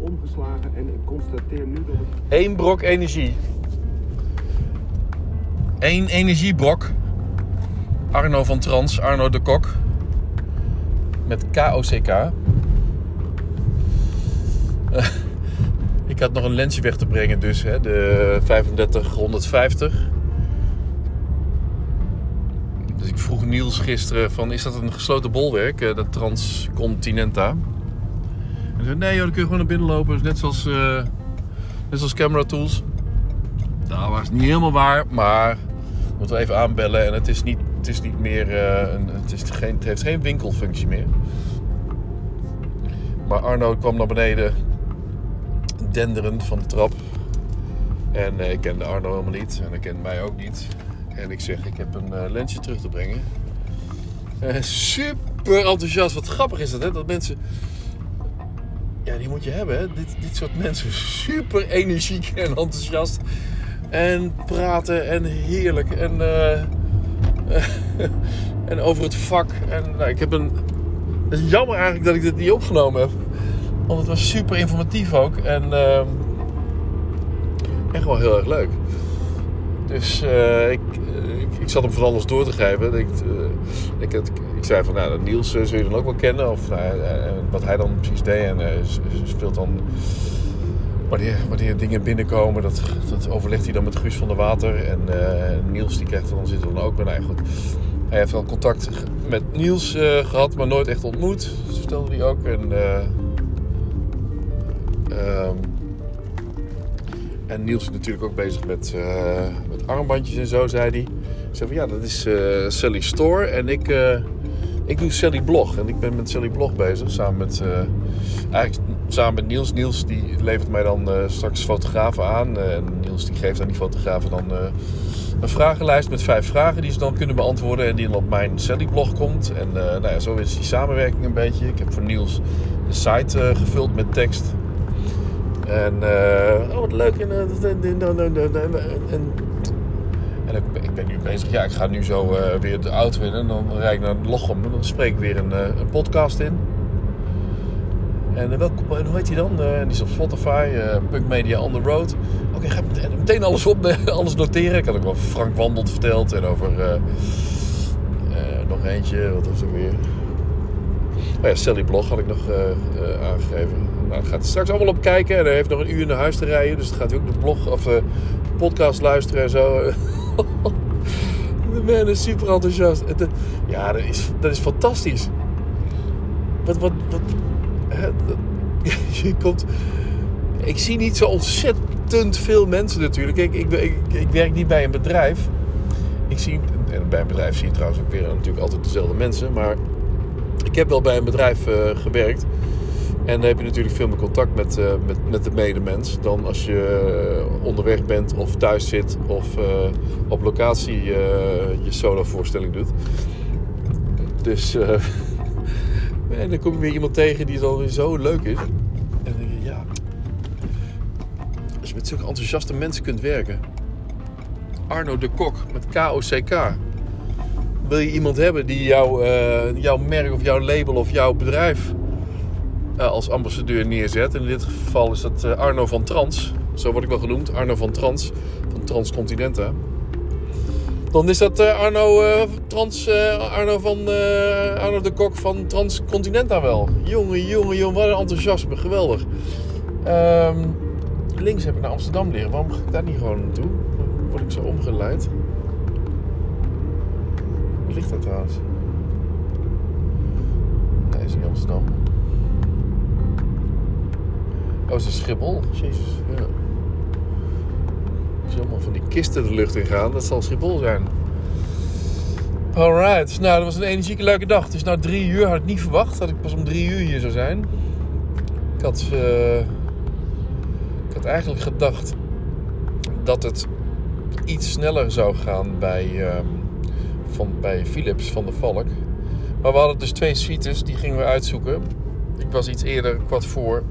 omgeslagen en ik constateer nu dat Eén brok energie. Eén energiebrok. Arno van Trans, Arno de Kok. Met KOCK. Ik had nog een lensje weg te brengen dus, hè, de 3550. Dus ik vroeg Niels gisteren van, is dat een gesloten bolwerk, eh, dat Transcontinenta? Nee joh, dan kun je gewoon naar binnen lopen, net zoals... eh, Net zoals camera tools. Nou, was niet helemaal waar, maar we even aanbellen. En het is niet, het is niet meer, eh, een, het, is geen, het heeft geen winkelfunctie meer. Maar Arno kwam naar beneden, denderend van de trap. En eh, ik kende Arno helemaal niet en hij kende mij ook niet. En ik zeg, ik heb een lensje terug te brengen. Super enthousiast. Wat grappig is dat, hè? Dat mensen ja, die moet je hebben. Dit, dit soort mensen. Super energiek en enthousiast. En praten en heerlijk. En, eh, en over het vak. En nou, ik heb een. Het is jammer eigenlijk dat ik dit niet opgenomen heb. Want het was super informatief ook. En ehm, echt wel heel erg leuk. Dus eh, ik, eh, ik, ik zat hem van alles door te geven. Ik, eh, ik, ik, zei van, nou, Niels zul je dan ook wel kennen. Of wat hij dan precies deed. En speelt dan... Wanneer, wanneer dingen binnenkomen, dat, dat overlegt hij dan met Guus van der Water. En eh, Niels die krijgt dan, zit er dan ook bij. Nou, goed. Hij heeft wel contact met Niels eh, gehad, maar nooit echt ontmoet. Vertelde hij ook. Eh, ehm, en Niels is natuurlijk ook bezig met, eh, met armbandjes en zo, zei hij. Ik zei van ja, dat is eh, Sally Store en ik, eh, ik doe Sally Blog. En ik ben met Sally Blog bezig, samen met, eigenlijk samen met Niels. Niels die levert mij dan straks fotografen aan. En Niels die geeft aan die fotografen dan een vragenlijst met vijf vragen die ze dan kunnen beantwoorden. En die dan op mijn Sally Blog komt. En nou ja, zo is die samenwerking een beetje. Ik heb voor Niels de site gevuld met tekst. En uh, oh, wat leuk. En, uh, en, en, en, en ik, ik ben nu bezig. Ja, ik ga nu zo uh, weer de auto in. En dan rijd ik naar Lochem. En dan spreek ik weer een, een podcast in. En uh, welke, hoe heet die dan? Die is op Spotify. Punk Media on the Road. Oké, okay, ga ik meteen, meteen alles op, alles noteren. Ik had ook over Frank Wandelt verteld. En over nog eentje. Wat was er weer? Oh ja, Sally Blog had ik nog aangegeven. Nou, gaat straks allemaal op kijken. En hij heeft nog een uur naar huis te rijden. Dus dan gaat hij ook de blog of uh, podcast luisteren en zo. de man is super enthousiast. Het, ja, dat is, dat is fantastisch. Wat, wat, wat. Dat, je komt. Ik zie niet zo ontzettend veel mensen natuurlijk. Ik, ik, ik, werk niet bij een bedrijf. Ik zie, bij een bedrijf zie je trouwens ook weer natuurlijk altijd dezelfde mensen. Maar ik heb wel bij een bedrijf gewerkt. En dan heb je natuurlijk veel meer contact met, uh, met, met de medemens dan als je uh, onderweg bent of thuis zit of uh, op locatie je solo voorstelling doet. Dus en dan kom je weer iemand tegen die dan zo leuk is. En dan denk je, ja, als je met zulke enthousiaste mensen kunt werken. Arno de Kok met KOCK. Wil je iemand hebben die jou, jouw merk of jouw label of jouw bedrijf als ambassadeur neerzet. In dit geval is dat uh, Arno van Trans. Zo word ik wel genoemd. Arno van Trans. Van Transcontinenta. Dan is dat uh, Arno, Trans, Arno, van, Arno de Kok van Transcontinenta wel. Jongen, jongen, jongen. Wat een enthousiasme. Geweldig. Um, links heb ik naar Amsterdam leren. Waarom ga ik daar niet gewoon naartoe? Word ik zo omgeleid? Waar ligt dat trouwens? Nee, is niet Amsterdam. Oh, is Schiphol? Jezus, ja. Als allemaal van die kisten de lucht in gaan, dat zal Schiphol zijn. Alright, nou dat was een energieke leuke dag. Het is nou drie uur, had ik niet verwacht dat ik pas om drie uur hier zou zijn. Ik had, uh, ik had eigenlijk gedacht dat het iets sneller zou gaan bij, um, van, bij Philips van de Valk. Maar we hadden dus twee suites, die gingen we uitzoeken. Ik was iets eerder, kwart voor,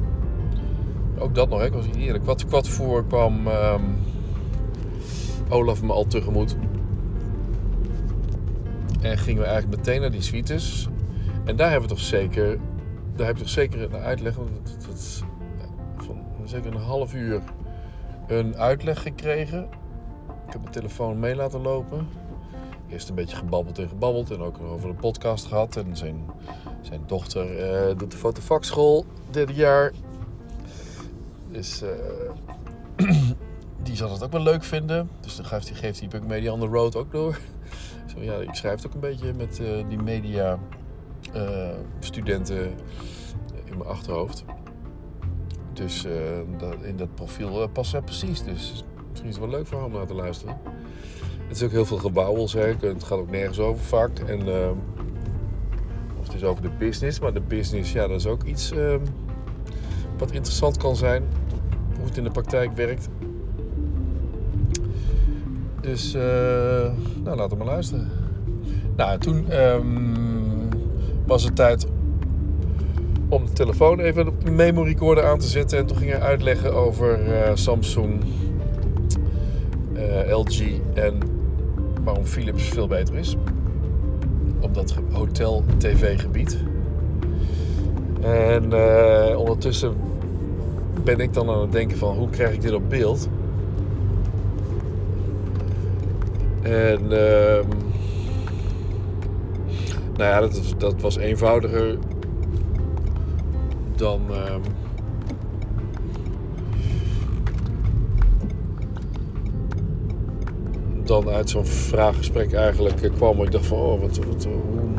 ook dat nog, hè? ik was hier eerlijk. Kwart, kwart voor kwam um, Olaf me al tegemoet. En gingen we eigenlijk meteen naar die suites. En daar hebben we toch zeker, daar heb je toch zeker een uitleg. Want dat, dat, zeker een half uur een uitleg gekregen. Ik heb mijn telefoon mee laten lopen. Eerst een beetje gebabbeld en gebabbeld. En ook over een podcast gehad. En zijn, zijn dochter eh, doet de fotovakschool, derde jaar. Eh, die zal het ook wel leuk vinden. Dus dan geeft hij, geeft hij Punk Media on the Road ook door. Zo, ja, ik schrijf het ook een beetje met eh, die media eh, studenten in mijn achterhoofd. Dus in dat profiel past zij precies. Dus misschien is het wel leuk voor om naar te luisteren. Het is ook heel veel gebouwels. Hè. Het gaat ook nergens over vaak. En, of het is over de business. Maar de business, ja, dat is ook iets ehm, wat interessant kan zijn. Hoe het in de praktijk werkt. Dus, nou, laten we maar luisteren. Nou, toen ehm, was het tijd om de telefoon even op de memory recorder aan te zetten. En toen ging hij uitleggen over uh, Samsung, uh, LG en waarom Philips veel beter is. Op dat hotel-tv-gebied. En uh, ondertussen ben ik dan aan het denken van hoe krijg ik dit op beeld. En ehm, nou ja, dat, was eenvoudiger dan. Um, dan uit zo'n vraaggesprek eigenlijk kwam. Ik dacht van, oh, wat,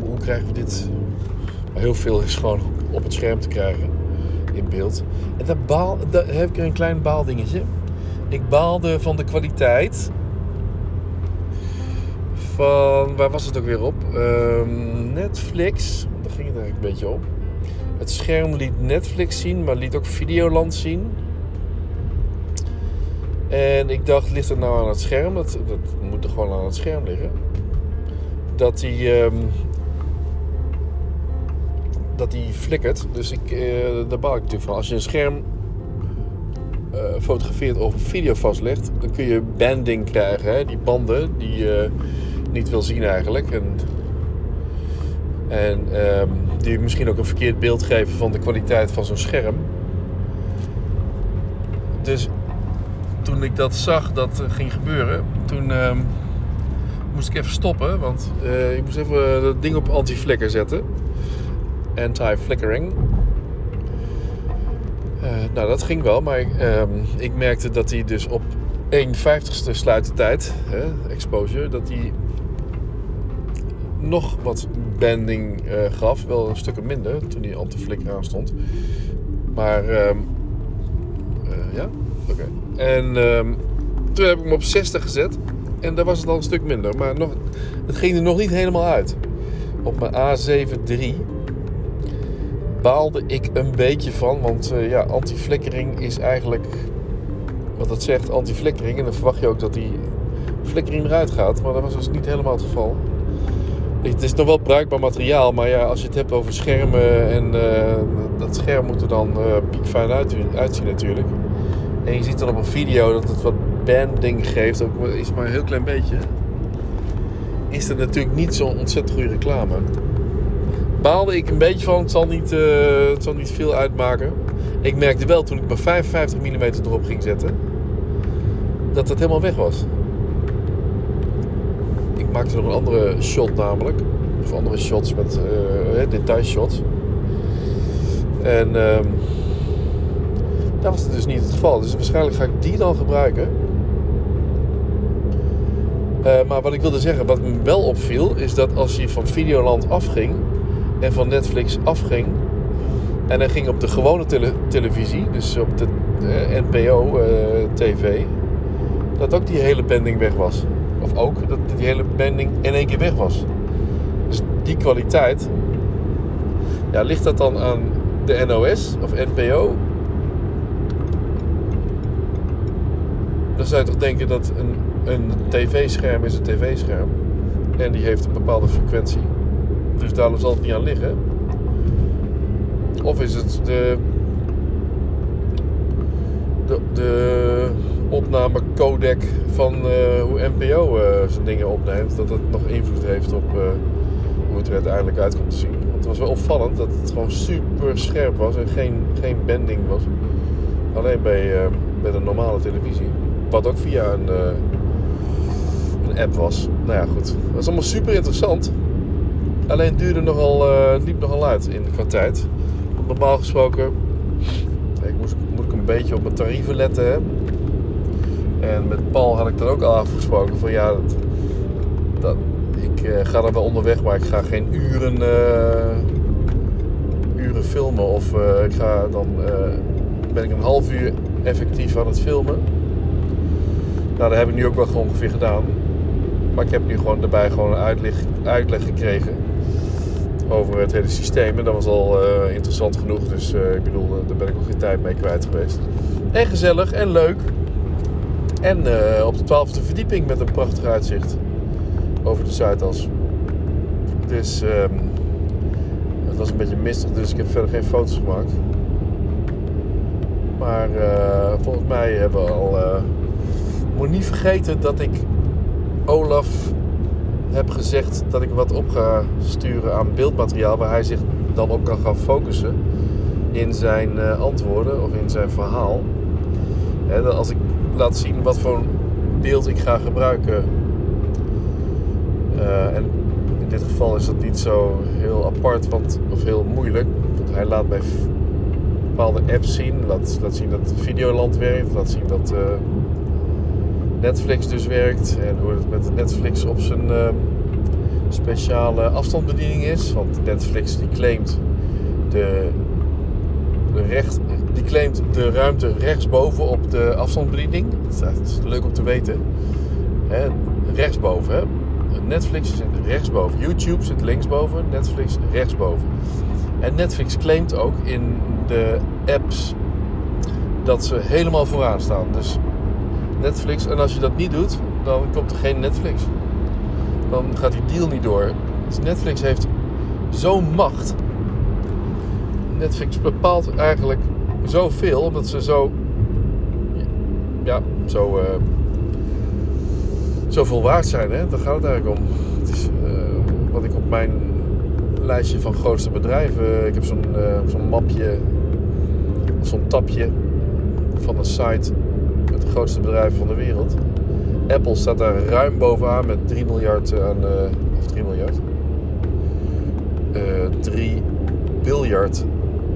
hoe krijgen we dit? Maar heel veel is gewoon op het scherm te krijgen in beeld. En daar, baal, heb ik een klein baaldingetje. Ik baalde van de kwaliteit van, waar was het ook weer op? Um, Netflix, daar ging het eigenlijk een beetje op. Het scherm liet Netflix zien, maar liet ook Videoland zien. En ik dacht, ligt het nou aan het scherm? Dat, dat moet er gewoon aan het scherm liggen. Dat die, dat die flikkert. Dus ik, uh, daar baal ik natuurlijk van. Als je een scherm uh, fotografeert of video vastlegt, dan kun je banding krijgen. Hè? Die banden die je niet wil zien eigenlijk. En, en um, die misschien ook een verkeerd beeld geven van de kwaliteit van zo'n scherm. Dus toen ik dat zag dat ging gebeuren, toen um, moest ik even stoppen. Want ik moest even dat ding op anti-flicker zetten. Anti-flickering. Uh, nou, dat ging wel, maar ik, ik merkte dat hij dus op 1,50ste sluitertijd, exposure, dat hij nog wat banding uh, gaf. Wel een stuk minder toen die anti-flicker aan stond. Maar um, uh, ja, oké. En um, toen heb ik hem op 60 gezet. En daar was het al een stuk minder. Maar nog, het ging er nog niet helemaal uit. Op mijn A7 III baalde ik een beetje van. Want uh, ja, anti-flikkering is eigenlijk wat het zegt, anti-flikkering. En dan verwacht je ook dat die flikkering eruit gaat. Maar dat was dus niet helemaal het geval. Het is nog wel bruikbaar materiaal, maar ja, als je het hebt over schermen en uh, dat scherm moet er dan uh, piekfijn uit, uitzien natuurlijk. En je ziet dan op een video dat het wat banding geeft, ook is maar een heel klein beetje. Is er natuurlijk niet zo'n ontzettend goede reclame. Baalde ik een beetje van, het zal niet, uh, het zal niet veel uitmaken. Ik merkte wel toen ik mijn 55 mm erop ging zetten, dat het helemaal weg was maakte nog een andere shot namelijk. Of andere shots met uh, detailshots. En uh, dat was dus niet het geval. Dus waarschijnlijk ga ik die dan gebruiken. Uh, maar wat ik wilde zeggen, wat me wel opviel, is dat als je van Videoland afging en van Netflix afging en dan ging op de gewone tele televisie, dus op de uh, NPO TV, dat ook die hele bending weg was. Of ook dat die hele bending in één keer weg was. Dus die kwaliteit. Ja, ligt dat dan aan de NOS of NPO? Dan zou je toch denken dat een, een tv-scherm is een tv-scherm. En die heeft een bepaalde frequentie. Dus daar zal het niet aan liggen. Of is het de, de, de opname codec van uh, hoe NPO eh, zijn dingen opneemt, dat dat nog invloed heeft op uh, hoe het er uiteindelijk uit komt te zien. Want het was wel opvallend dat het gewoon super scherp was en geen, geen bending was. Alleen bij, eh, bij de normale televisie. Wat ook via een, eh, een app was. Nou ja, goed. Dat was allemaal super interessant. Alleen duurde nogal, eh, liep nogal uit in qua tijd. Normaal gesproken, ik moest, moet ik een beetje op mijn tarieven letten. Hè? En met Paul had ik dan ook al afgesproken van ja, dat, dat, ik eh, ga dan wel onderweg, maar ik ga geen uren, eh, uren filmen. Of ik ga dan ben ik een half uur effectief aan het filmen. Nou, dat heb ik nu ook wel ongeveer gedaan. Maar ik heb nu gewoon daarbij gewoon een uitleg, uitleg gekregen over het hele systeem. En dat was al eh, interessant genoeg. Dus eh, ik bedoel, eh, daar ben ik ook geen tijd mee kwijt geweest. En gezellig en leuk. En op de twaalfde verdieping met een prachtig uitzicht over de Zuidas. Dus ehm, het was een beetje mistig, dus ik heb verder geen foto's gemaakt. Maar volgens mij hebben we al. moet niet vergeten dat ik Olaf heb gezegd dat ik wat op ga sturen aan beeldmateriaal waar hij zich dan op kan gaan focussen in zijn eh, antwoorden of in zijn verhaal. Als ik laat zien wat voor beeld ik ga gebruiken. Eh, en in dit geval is dat niet zo heel apart want, of heel moeilijk. Want hij laat mij bepaalde apps zien. Laat, laat zien dat Videoland werkt. Laat zien dat eh, Netflix dus werkt. En hoe het met Netflix op zijn eh, speciale afstandsbediening is. Want Netflix die claimt de, de recht, die claimt de ruimte rechtsboven op de afstandsbediening. Dat is leuk om te weten. Hè, rechtsboven. Hè. Netflix zit rechtsboven. YouTube zit linksboven. Netflix rechtsboven. En Netflix claimt ook in de apps dat ze helemaal vooraan staan. Dus Netflix, en als je dat niet doet, dan komt er geen Netflix. Dan gaat die deal niet door. Dus Netflix heeft zo'n macht. Netflix bepaalt eigenlijk zoveel, omdat ze zo. Ja, zo. eh zoveel waard zijn, hè? Daar gaat het eigenlijk om. Het is eh, wat ik op mijn lijstje van grootste bedrijven. Ik heb zo'n eh, zo'n mapje, zo'n tapje van een site grootste bedrijven van de wereld. Apple staat daar ruim bovenaan met 3 miljard aan, eh, of 3 miljard, Eh 3 biljard,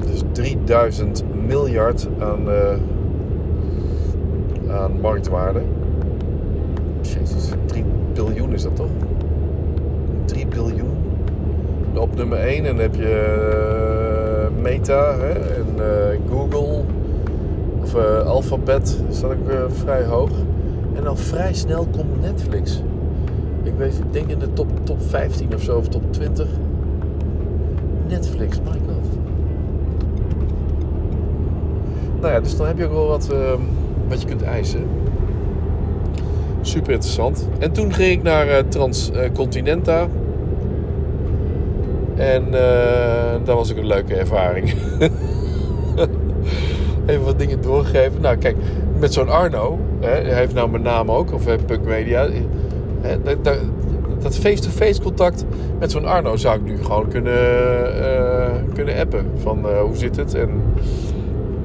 dus 3000 miljard aan, eh, aan marktwaarde. Jezus, 3 biljoen is dat toch? 3 biljoen? Op nummer 1 en dan heb je Meta hè, en Google of eh, Alphabet staat ook eh, vrij hoog. En dan vrij snel komt Netflix. Ik weet, ik denk in de top, top 15 of zo, of top 20. Netflix, my god. Nou ja, dus dan heb je ook wel wat, ehm, wat je kunt eisen. Super interessant. En toen ging ik naar eh, Transcontinenta. En eh dat was ook een leuke ervaring. Even wat dingen doorgegeven. Nou, kijk, met zo'n Arno, hè, hij heeft nou mijn naam ook, of eh, Punk Media. Hè, dat- dat- face-to-face contact met zo'n Arno zou ik nu gewoon kunnen, eh, kunnen appen. Van eh, hoe zit het? En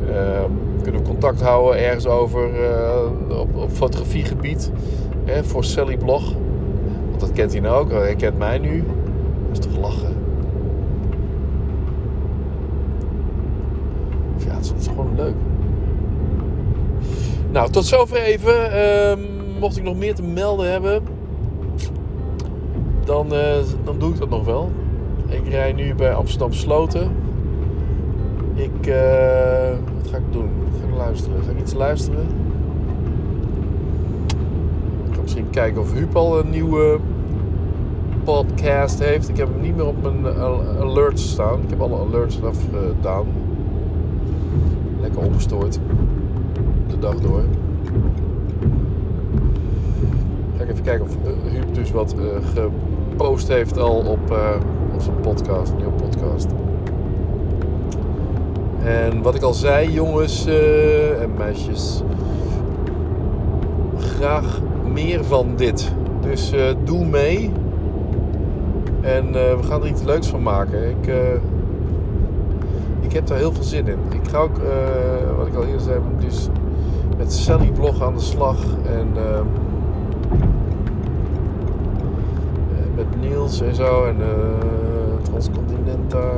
eh, kunnen we contact houden ergens over eh, op, op fotografiegebied. Hè, voor Sally Blog. Want dat kent hij nou ook. Hij kent mij nu. Dat is toch lachen. Het is, het is gewoon leuk. Nou, tot zover even. Ehm, mocht ik nog meer te melden hebben, dan, eh, dan doe ik dat nog wel. Ik rij nu bij Amsterdam Sloten. Ik, eh, wat ga ik doen? Wat ga ik luisteren? Ga ik iets luisteren? Ik ga misschien kijken of Huub al een nieuwe podcast heeft. Ik heb hem niet meer op mijn al- alerts staan. Ik heb alle alerts eraf gedaan. Lekker ongestoord. De dag door. Ga ik even kijken of eh, Huub dus wat eh, gepost heeft al op, eh, zijn podcast. Een nieuwe podcast. En wat ik al zei, jongens en meisjes. Graag meer van dit. Dus doe mee. En we gaan er iets leuks van maken. Ik, ik heb daar heel veel zin in. Ik ga ook, eh, wat ik al eerder zei, dus met Sally Blog aan de slag. En ehm, eh, met Niels en zo. En eh, Transcontinenta.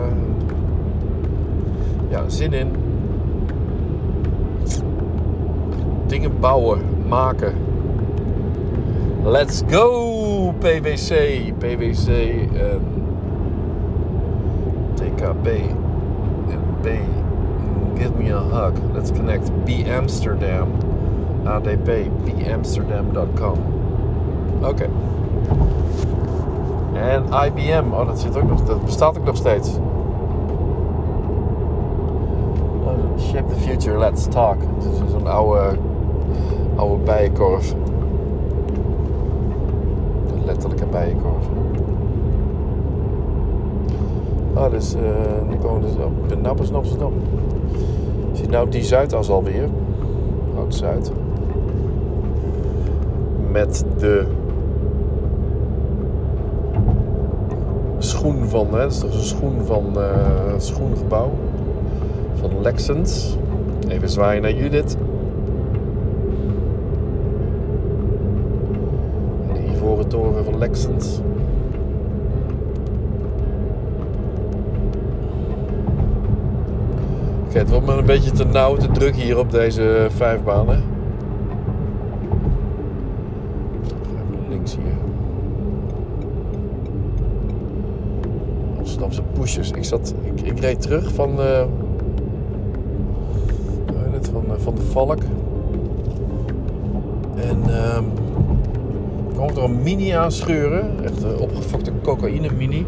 Ja, zin in. Dingen bouwen, maken. Let's go, PwC. PwC en TKB. En B, give me a hug. Let's connect. B Amsterdam. Uh, ADP, bamsterdam.com. Oké. En IBM, oh dat zit ook nog, dat bestaat ook nog steeds. Oh, Shape the future, let's talk. Het is zo'n oude, oude bijenkorf. Letterlijke bijenkorf. Ah, dus uh, nu komen op. In Amsterdam. Zie nou die Zuidas alweer. Oud-Zuid. Met de schoen van, hè, dat is toch een schoen van uh, het schoengebouw van Lexens. Even zwaaien naar Judith. En de ivoren toren van Lexens. Het wordt me een beetje te nauw, te druk hier op deze vijf banen. Even links hier. Amsterdamse pushers. Ik, zat, ik, ik reed terug van, het, van, uh, van de Valk. En uh, kwam er een mini aanscheuren. Echt een opgefokte cocaïne mini.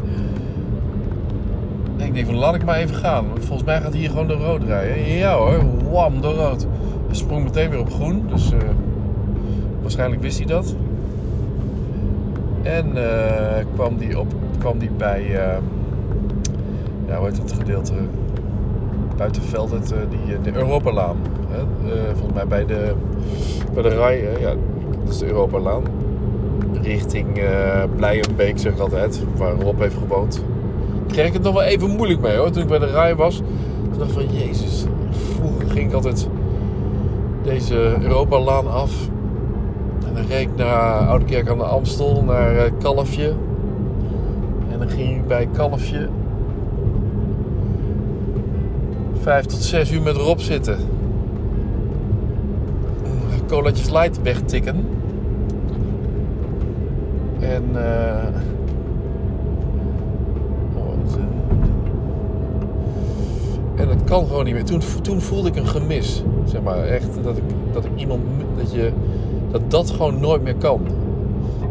Ik denk van laat ik maar even gaan. Volgens mij gaat hier gewoon door rood rijden. Ja hoor, wam, door rood. Hij sprong meteen weer op groen. Dus uh, waarschijnlijk wist hij dat. En uh, kwam die, op, kwam die bij, uh, ja hoe heet het gedeelte? Buitenveld, het, die, de Europalaan. Volgens mij bij de, bij de rij, ja, dat is de Europalaan. Richting Blijenbeek zeg ik altijd, waar Rob heeft gewoond kreeg ik het nog wel even moeilijk mee hoor. Toen ik bij de rij was. Toen dacht ik van Jezus. Vroeger ging ik altijd deze Europalaan af. En dan reed ik naar Oude Kerk aan de Amstel. Naar Kalfje. En dan ging ik bij Kalfje. Vijf tot zes uur met Rob zitten. Colaatjes light wegtikken. En... Uh, En kan gewoon niet meer. Toen, toen voelde ik een gemis. Zeg maar echt dat ik, dat ik iemand. Dat, je, dat dat gewoon nooit meer kan.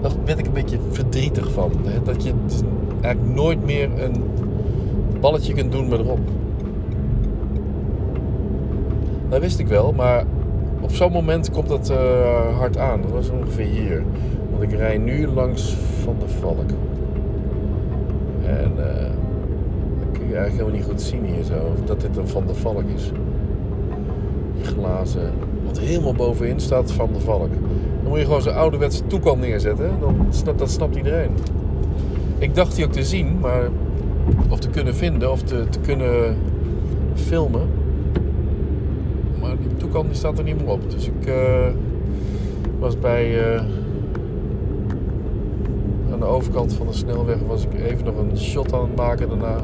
Daar werd ik een beetje verdrietig van. Hè? Dat je eigenlijk nooit meer een balletje kunt doen met Rob. Dat wist ik wel, maar op zo'n moment komt dat uh, hard aan. Dat was ongeveer hier. Want ik rij nu langs Van de Valk. En. Uh, eigenlijk helemaal niet goed zien hier zo. Dat dit een Van de Valk is. Die glazen. Wat helemaal bovenin staat Van de Valk. Dan moet je gewoon zo'n ouderwetse toekant neerzetten. Dan snapt, dat snapt iedereen. Ik dacht die ook te zien, maar... Of te kunnen vinden, of te, te kunnen filmen. Maar die toekant die staat er niet meer op. Dus ik uh, was bij... Uh, aan de overkant van de snelweg was ik even nog een shot aan het maken daarna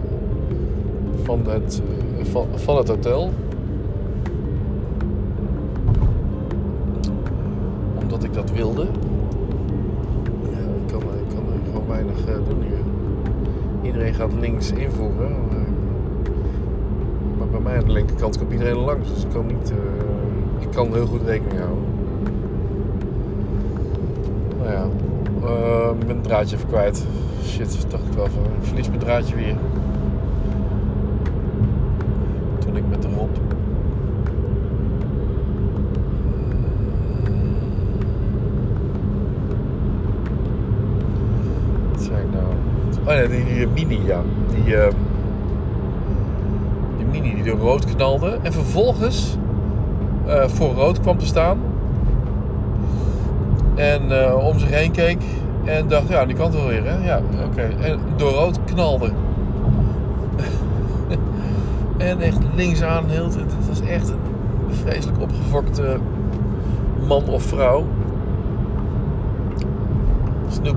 van het, van, van het hotel. Omdat ik dat wilde. Ja, ik, kan, ik kan er gewoon weinig uh, doen hier. Iedereen gaat links invoeren. Maar bij mij aan de linkerkant komt iedereen langs. Dus ik kan niet. Ik kan heel goed rekening houden. Nou ja. Uh, het draadje even kwijt. Shit, dacht ik wel van. Verlies mijn draadje weer. ik met de Rob. Wat zei ik nou? Oh die, die mini, ja. Die, uh, die mini die door rood knalde. En vervolgens uh, voor rood kwam te staan. En uh, om zich heen keek. En dacht, ja, die kant wel weer, hè? Ja, oké. En door rood knalde. En echt linksaan, heel, het het was echt een vreselijk opgefokte man of vrouw. Snoop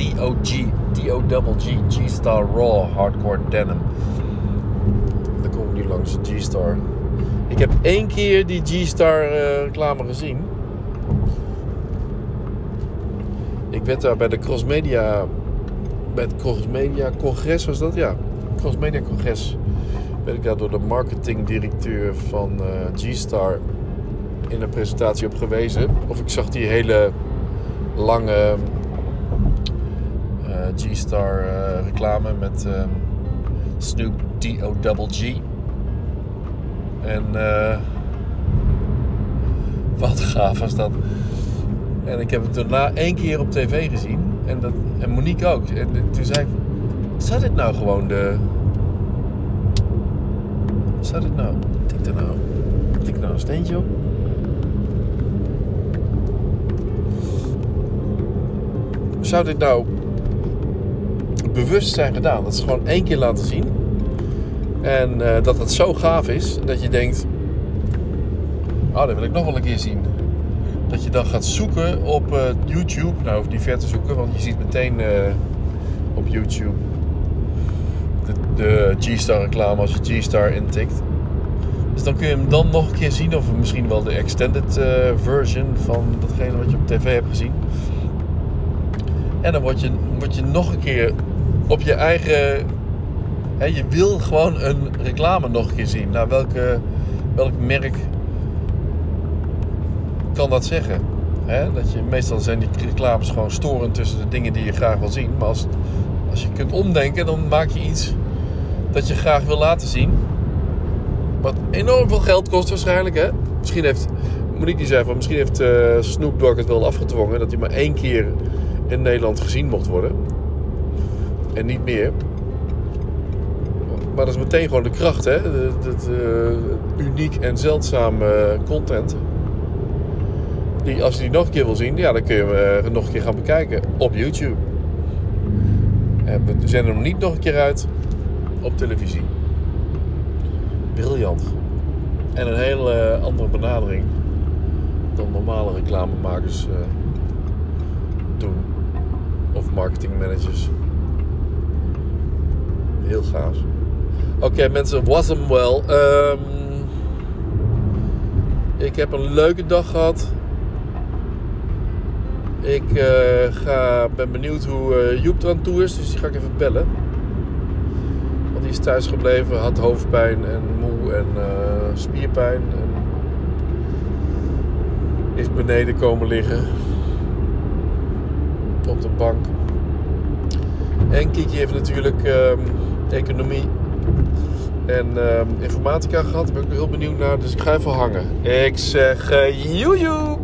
D-O-G, D-O-double-G, G-Star Raw, Hardcore Denim. Daar komen nu langs, G-Star. Ik heb één keer die G-Star eh, reclame gezien. Ik werd daar bij de Crossmedia, bij het Crossmedia Congres was dat? Ja, Crossmedia Congres. Ben ik daar door de marketingdirecteur van eh, G-Star in een presentatie op gewezen. Of ik zag die hele lange G-Star eh, reclame met ehm, Snoop D-O-double-G. En eh, wat gaaf was dat. En ik heb het daarna één keer op tv gezien. En, dat, en Monique ook. En toen zei ik, zou dit nou gewoon de... Zou dit nou... Tik er nou... Tik nou een steentje op? Zou dit nou bewust zijn gedaan? Dat ze gewoon één keer laten zien. En eh, dat het zo gaaf is dat je denkt... Oh, dat wil ik nog wel een keer zien. Dat je dan gaat zoeken op eh, YouTube. Nou, hoef niet ver te zoeken, want je ziet meteen eh, op YouTube de, de G-Star reclame als je G-Star intikt. Dus dan kun je hem dan nog een keer zien, of misschien wel de extended version van datgene wat je op tv hebt gezien. En dan word je, word je nog een keer op je eigen. Hè, je wil gewoon een reclame nog een keer zien. Nou, welke, welk merk kan dat zeggen? Hè? Dat je, meestal zijn die reclames gewoon storend tussen de dingen die je graag wil zien. Maar als, als je kunt omdenken, dan maak je iets dat je graag wil laten zien. Wat enorm veel geld kost waarschijnlijk. Hè? Misschien heeft, Monique zei misschien heeft eh, Snoop Dogg het wel afgedwongen dat hij maar één keer in Nederland gezien mocht worden. En niet meer. Maar dat is meteen gewoon de kracht, hè? Dat uniek en zeldzame content. Die, als je die nog een keer wil zien, ja, dan kun je hem uh, nog een keer gaan bekijken op YouTube. En we zenden hem niet nog een keer uit op televisie. Briljant. En een hele uh, andere benadering dan normale reclamemakers uh, doen. Of marketingmanagers. Heel gaaf. Oké mensen, was hem wel. Um, ik heb een leuke dag gehad. Ik uh, ga, ben benieuwd hoe uh, Joep er aan toe is, dus die ga ik even bellen. Want die is thuis gebleven, had hoofdpijn en moe en uh, spierpijn. En is beneden komen liggen. Op de bank. En Kiki heeft natuurlijk um, economie en um, informatica gehad. Daar ben ik heel benieuwd naar, dus ik ga even hangen. Ik zeg joejoe!